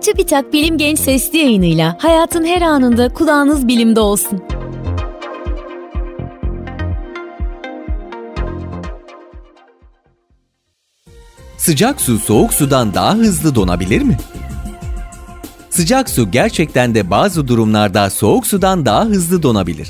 TÜBİTAK Bilim Genç Sesli yayınıyla hayatın her anında kulağınız bilimde olsun. Sıcak su soğuk sudan daha hızlı donabilir mi? Sıcak su gerçekten de bazı durumlarda soğuk sudan daha hızlı donabilir.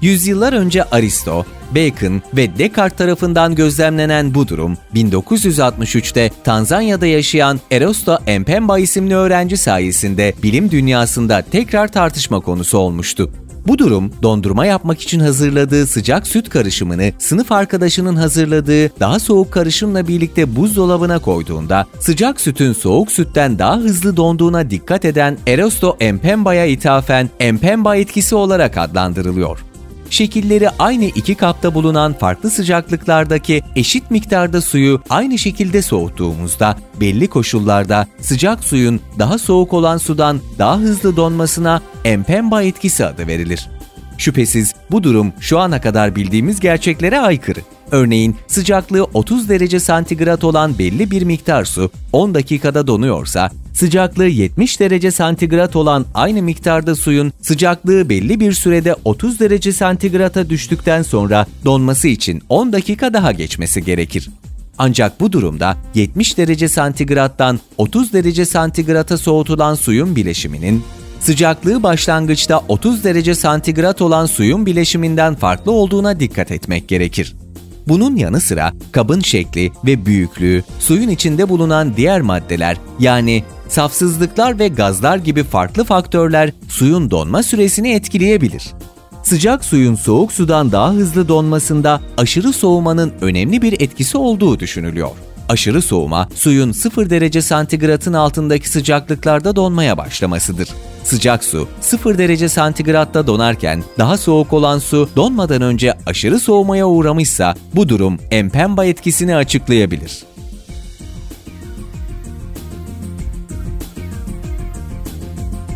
Yüzyıllar önce Aristo, Bacon ve Descartes tarafından gözlemlenen bu durum, 1963'te Tanzanya'da yaşayan Erosto Mpemba isimli öğrenci sayesinde bilim dünyasında tekrar tartışma konusu olmuştu. Bu durum dondurma yapmak için hazırladığı sıcak süt karışımını sınıf arkadaşının hazırladığı daha soğuk karışımla birlikte buzdolabına koyduğunda sıcak sütün soğuk sütten daha hızlı donduğuna dikkat eden Erosto Mpemba'ya ithafen Mpemba etkisi olarak adlandırılıyor şekilleri aynı iki kapta bulunan farklı sıcaklıklardaki eşit miktarda suyu aynı şekilde soğuttuğumuzda belli koşullarda sıcak suyun daha soğuk olan sudan daha hızlı donmasına empemba etkisi adı verilir. Şüphesiz bu durum şu ana kadar bildiğimiz gerçeklere aykırı. Örneğin sıcaklığı 30 derece santigrat olan belli bir miktar su 10 dakikada donuyorsa, sıcaklığı 70 derece santigrat olan aynı miktarda suyun sıcaklığı belli bir sürede 30 derece santigrata düştükten sonra donması için 10 dakika daha geçmesi gerekir. Ancak bu durumda 70 derece santigrattan 30 derece santigrata soğutulan suyun bileşiminin sıcaklığı başlangıçta 30 derece santigrat olan suyun bileşiminden farklı olduğuna dikkat etmek gerekir. Bunun yanı sıra kabın şekli ve büyüklüğü, suyun içinde bulunan diğer maddeler yani safsızlıklar ve gazlar gibi farklı faktörler suyun donma süresini etkileyebilir. Sıcak suyun soğuk sudan daha hızlı donmasında aşırı soğumanın önemli bir etkisi olduğu düşünülüyor. Aşırı soğuma, suyun 0 derece santigratın altındaki sıcaklıklarda donmaya başlamasıdır. Sıcak su 0 derece santigratta donarken daha soğuk olan su donmadan önce aşırı soğumaya uğramışsa bu durum empemba etkisini açıklayabilir.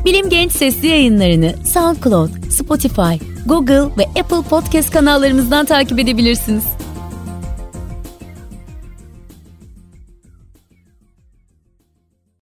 Bilim Genç Sesli yayınlarını SoundCloud, Spotify, Google ve Apple Podcast kanallarımızdan takip edebilirsiniz.